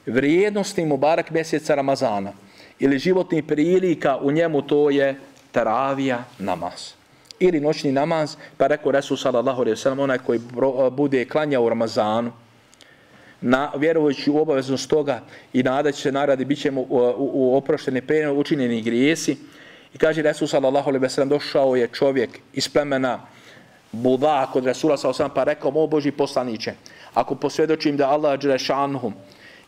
vrijednosti Mubarak mjeseca Ramazana ili životnih prilika u njemu to je taravija namaz. Ili noćni namaz, pa rekao Resul sallallahu alaihi wasallam, onaj koji bude klanjao u Ramazanu, na, vjerujući u obaveznost toga i nadaći se naradi, bit ćemo u, u, u oproštene prejene učinjeni grijesi. I kaže Resul sallallahu alaihi ve sellem došao je čovjek iz plemena Buda kod Resula sallallahu alaihi pa rekao, o Boži poslaniće, ako posvjedočim da Allah džrešanhum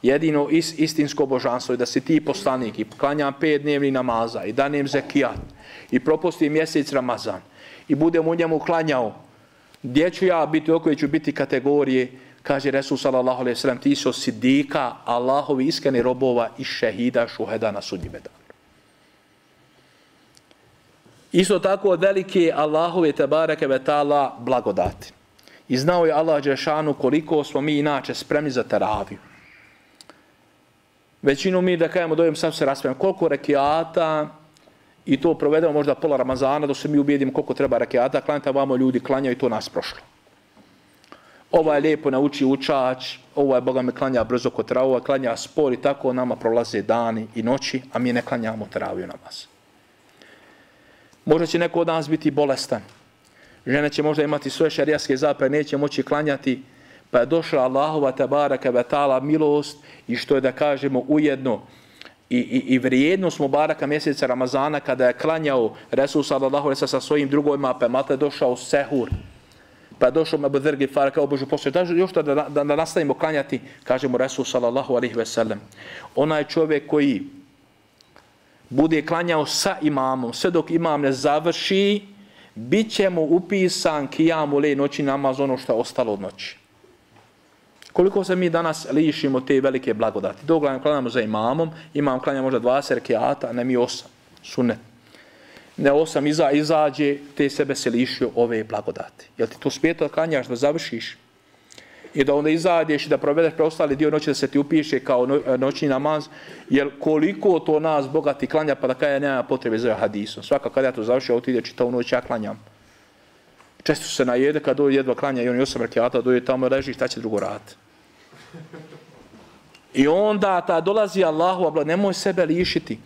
jedino is, istinsko božanstvo je da si ti poslanik i klanjam pet dnevni namaza i danem zekijat i propusti mjesec Ramazan i budem u njemu klanjao, gdje ću ja biti, u kojoj ću biti kategorije, kaže Resul sallallahu alaihi sallam, ti su sidika Allahovi iskreni robova i šehida šuheda na sudnjime danu. Isto tako od velike Allahove tabareke ve ta'ala blagodati. I znao je Allah Đešanu koliko smo mi inače spremni za teraviju. Većinu mi da kajemo dojem sam se raspravljamo koliko rekiata i to provedemo možda pola Ramazana da se mi ubijedimo koliko treba rekiata, klanjate vamo ljudi klanjaju i to nas prošlo. Ova je lijepo nauči učač, ovo je Boga me klanja brzo kod travu, klanja spor i tako nama prolaze dani i noći, a mi ne klanjamo traviju namaz. Možda će neko od nas biti bolestan. Žena će možda imati svoje šarijaske zapre, neće moći klanjati, pa je došla Allahova tabara kavetala milost i što je da kažemo ujedno i, i, i vrijednost Mubaraka mjeseca Ramazana kada je klanjao Resul sallallahu alaihi sa svojim drugojima, pa je mate došao Sehur, pa je došao Mebu Drgi Fara kao Božu poslije. da još da, da, da, da nastavimo klanjati, kažemo Resul sallallahu alaihi ve sellem. Onaj čovjek koji bude klanjao sa imamom, sve dok imam ne završi, bit će mu upisan kijamu le noći namaz ono što je ostalo od noći. Koliko se mi danas lišimo te velike blagodati? Dogledam klanjamo za imamom, imam klanja možda 20 rekiata, ne mi 8, sunet. Ne osam iza, izađe, te sebe se lišio ove blagodati. Jel ti to smijeto da klanjaš, da završiš? I da onda izađeš i da provedeš preostali dio noći da se ti upiše kao e, noćni namaz, jer koliko to nas bogati klanja pa da kada nema potrebe za hadisom. Svaka kada ja to završio, otide čitavu noć, ja klanjam. Često se najede kad dođe jedva klanja i on je osam rekiata, doje tamo reži, šta će drugo raditi? I onda ta dolazi Allahu, nemoj sebe lišiti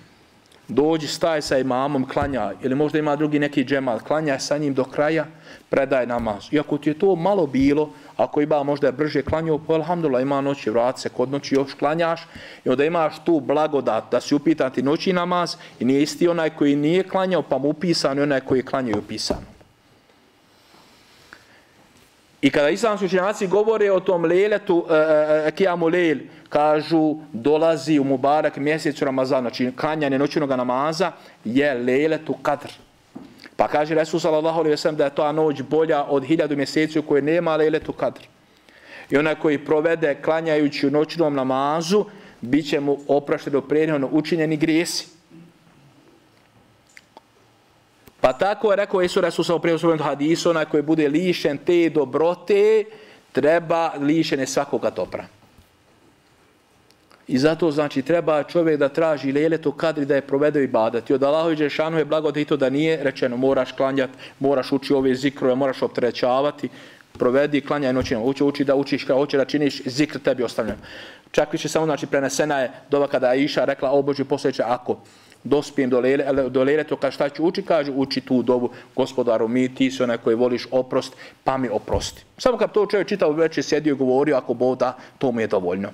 dođi, staj sa imamom, klanja, ili možda ima drugi neki džemal, klanja sa njim do kraja, predaj namaz. Iako ti je to malo bilo, ako ima možda je brže klanjao, pa alhamdulillah ima noći, vrati se kod noći, još klanjaš, i onda imaš tu blagodat da si upitan ti noći namaz, i nije isti onaj koji nije klanjao, pa mu upisan, i onaj koji klanjao i upisan. I kada islamski učenjaci govore o tom leletu, e, uh, kijamu lel, kažu dolazi u Mubarak mjesec Ramazana, znači klanjanje noćnog namaza je leletu kadr. Pa kaže Resul sallallahu alaihi wasallam da je ta noć bolja od hiljadu mjeseci u kojoj nema leletu kadr. I onaj koji provede klanjajući u noćnom namazu, bit će mu oprašteno prednjeno učinjeni grijesi. Pa tako je rekao Isu Resul u prije hadisu, onaj koji bude lišen te dobrote, treba lišene svakoga dobra. I zato znači treba čovjek da traži leletu kadri da je provedeo i badati. Od Allahovi Đešanu je blago da to da nije rečeno moraš klanjati, moraš ući ove zikrove, moraš optrećavati, provedi klanjaj noćima. Uči, uči da učiš kao hoće da činiš zikr tebi ostavljam. Čak više samo znači prenesena je doba kada je Iša rekla o Boži posljedeće ako dospijem do lele, do lele, to kaže šta ću uči, kaže uči tu dobu, gospodaru mi, ti si onaj koji voliš oprost, pa mi oprosti. Samo kad to čovjek čitao, već sjedio i govorio, ako Bog da, to mu je dovoljno.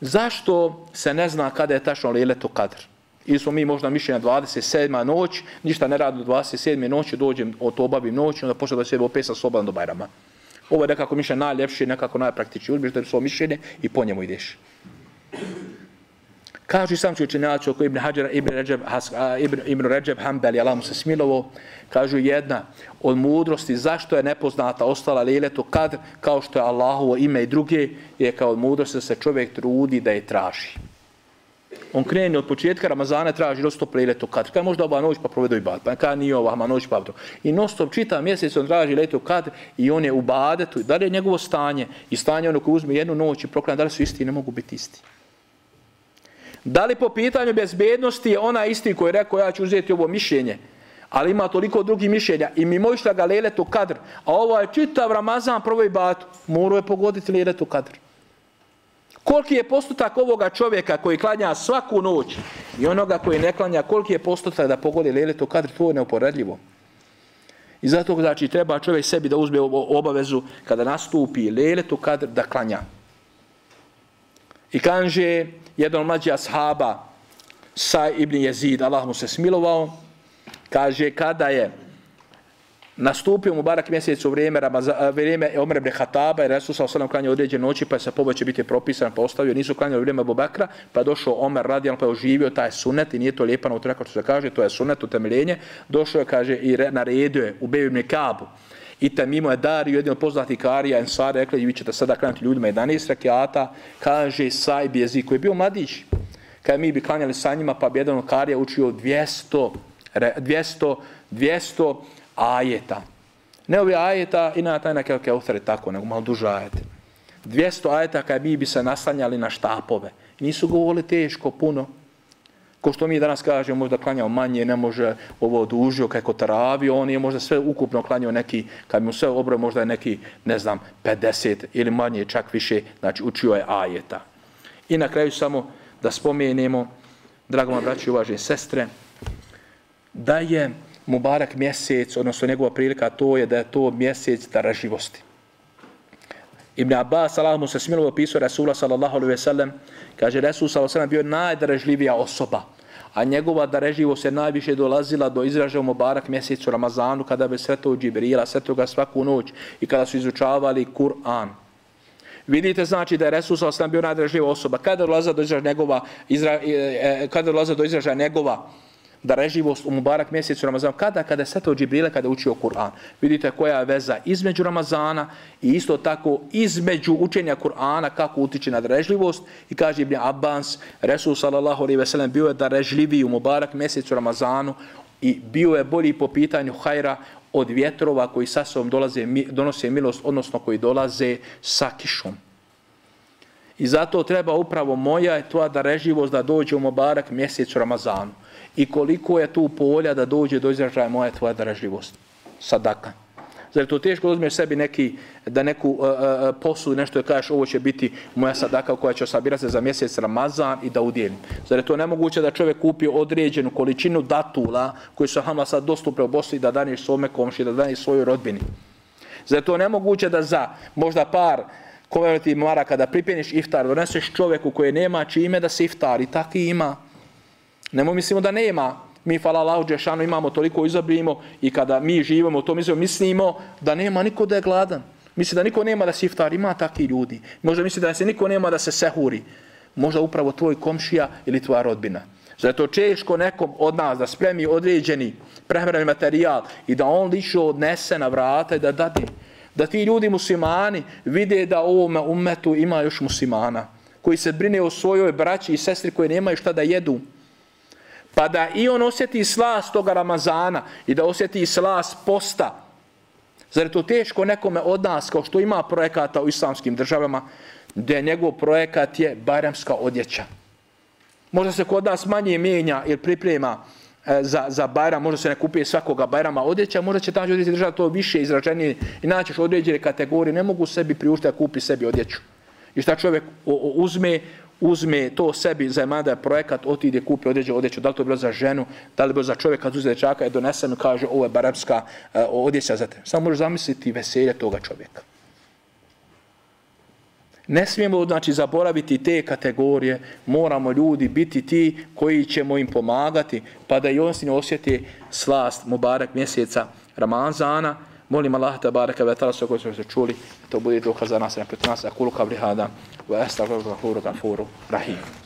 Zašto se ne zna kada je tačno leletu kadr? Ili smo mi možda mišljeni na 27. noć, ništa ne radi do 27. noći, dođem, od obavim noć, onda počne da se opesa slobodan do Bajrama. Ovo je nekako mišljenje najljepše, nekako najpraktičnije. Uzmiš da je svoje mišljenje i po njemu ideš. Kažu sam učenjaci oko Ibn Hađara, Ibn Ređeb, Ibn, Ibn Ređeb Hanbeli, Allah mu se smilovo, kažu jedna od mudrosti zašto je nepoznata ostala liletu kadr, kao što je Allahovo ime i druge, je kao od mudrosti da se čovjek trudi da je traži. On kreni od početka Ramazana traži non stop liletu kadr. Kaj možda ova noć pa provedu i bad, pa kaj nije ova ma noć pa provedu. I non stop čita mjesec on traži liletu kadr i on je u badetu. Da li je njegovo stanje i stanje ono koje uzme jednu noć i proklanja, da li su isti ne mogu biti isti. Da li po pitanju bezbednosti je ona isti koji je rekao ja ću uzeti ovo mišljenje, ali ima toliko drugih mišljenja i mimo išla ga leletu kadr, a ovo je čitav Ramazan prvoj batu, morao je pogoditi leletu kadr. Koliki je postotak ovoga čovjeka koji klanja svaku noć i onoga koji ne klanja, koliki je postotak da pogodi leletu kadr, to je neuporadljivo. I zato znači treba čovjek sebi da uzme obavezu kada nastupi leletu kadr da klanja. I kaže, jedan od mlađih ashaba, Sa ibn Jezid, Allah mu se smilovao, kaže kada je nastupio mu barak mjesec u vrijeme, Ramaza, vrijeme Omer ibn Hataba i Resul sa osadom klanjao određen noći pa se poboj biti propisan pa ostavio, nisu klanjali u vrijeme Bobakra pa je došao Omer radijalno pa je oživio taj sunet i nije to lijepa na utreka što se kaže, to je sunet utemeljenje, došao je kaže i re, naredio je u Bebi ibn Kabu i tam mimo je Dario, jedan od poznatih karija, Ensari, rekli, vi ćete sada klanjati ljudima 11 rekiata, kaže Sajb jezik koji je bio mladić, kada mi bi klanjali sa njima, pa bi jedan od karija učio 200, 200, 200 ajeta. Ne ovi ajeta, i na taj neke uthre tako, nego malo duže ajete. 200 ajeta kada mi bi se naslanjali na štapove. Nisu govorili teško, puno. Ko što mi danas kažemo, možda klanjao manje, ne može ovo dužio kako taravio, on je možda sve ukupno klanjao neki, kad mu sve obroj možda je neki, ne znam, 50 ili manje, čak više, znači učio je ajeta. I na kraju samo da spomenemo, dragoma braći i uvaženi sestre, da je Mubarak mjesec, odnosno njegova prilika, to je da je to mjesec daraživosti. Ibn Abbas, Allah mu se smilo opisao Rasula sallallahu alaihi ve sellem, kaže Rasul sallallahu alaihi ve sellem bio najdaražljivija osoba, a njegova darežljivost se najviše dolazila do izražaja u Mubarak mjesecu Ramazanu, kada bi sretao Džibrila, sretao ga svaku noć i kada su izučavali Kur'an. Vidite znači da je Resul sallallahu bio najdaražljivija osoba, kada dolaza do izražaja njegova, izra, e, e, e kada dolaza do izražaja njegova da reživost u Mubarak mjesecu Ramazana. Kada? Kada je Sveto Džibrile, kada je učio Kur'an. Vidite koja je veza između Ramazana i isto tako između učenja Kur'ana kako utiče na drežljivost. I kaže Ibn Abbas, Resul sallallahu alaihi ve sellem bio je da u Mubarak mjesecu Ramazanu i bio je bolji po pitanju hajra od vjetrova koji sa sobom dolaze, donose milost, odnosno koji dolaze sa kišom. I zato treba upravo moja je to da reživost da dođe u Mubarak mjesecu Ramazanu i koliko je tu polja da dođe do izražaja moja tvoja dražljivost. Sadaka. Zar je to teško da uzmeš sebi neki, da neku e, e, e, uh, uh, poslu i nešto je kažeš ovo će biti moja sadaka koja će osabirati se za mjesec Ramazan i da udjelim. Zar je to nemoguće da čovjek kupi određenu količinu datula koji su hama sad dostupne u Bosni da daniš svome komši, da daniš svojoj rodbini. Zar je to nemoguće da za možda par komerati maraka da pripjeniš iftar, doneseš čovjeku koji nema čime da se iftari, taki ima. Nemo mislimo da nema. Mi, hvala Allahu Đešanu, imamo toliko izabrimo i kada mi živimo u tom izrazu, mislimo da nema niko da je gladan. Misli da niko nema da se iftar, ima takvi ljudi. Možda misli da se niko nema da se sehuri. Možda upravo tvoj komšija ili tvoja rodbina. Zato češko nekom od nas da spremi određeni prehrani materijal i da on lično odnese na vrata i da dade. Da ti ljudi muslimani vide da u ovome umetu ima još muslimana koji se brine o svojoj braći i sestri koji nemaju šta da jedu pa da i on osjeti slas toga Ramazana i da osjeti slas posta. Zar je to teško nekome od nas, kao što ima projekata u islamskim državama, gdje njegov projekat je baremska odjeća. Možda se kod nas manje mijenja ili priprema e, za, za bajram, možda se ne kupuje svakoga bajrama odjeća, možda će tamo odjeći država to više izraženije i naćeš određene kategorije, ne mogu sebi priuštiti da kupi sebi odjeću. I šta čovjek uzme, uzme to sebi za mada projekat, otide, kupi određe odjeću, da li to bilo za ženu, da li bilo za čovjeka, kad uzde dečaka, je donesen, kaže, ovo je barabska uh, odjeća za te. Samo možeš zamisliti veselje toga čovjeka. Ne smijemo znači zaboraviti te kategorije, moramo ljudi biti ti koji ćemo im pomagati, pa da i on si ne osjeti slast Mubarak mjeseca Ramazana, Molim Allah te bareke ve taala sve koje smo se čuli, to bude dokaz za nas i protiv nas, a kulu kabli hada, wa astaghfiruka wa ghafuru rahim.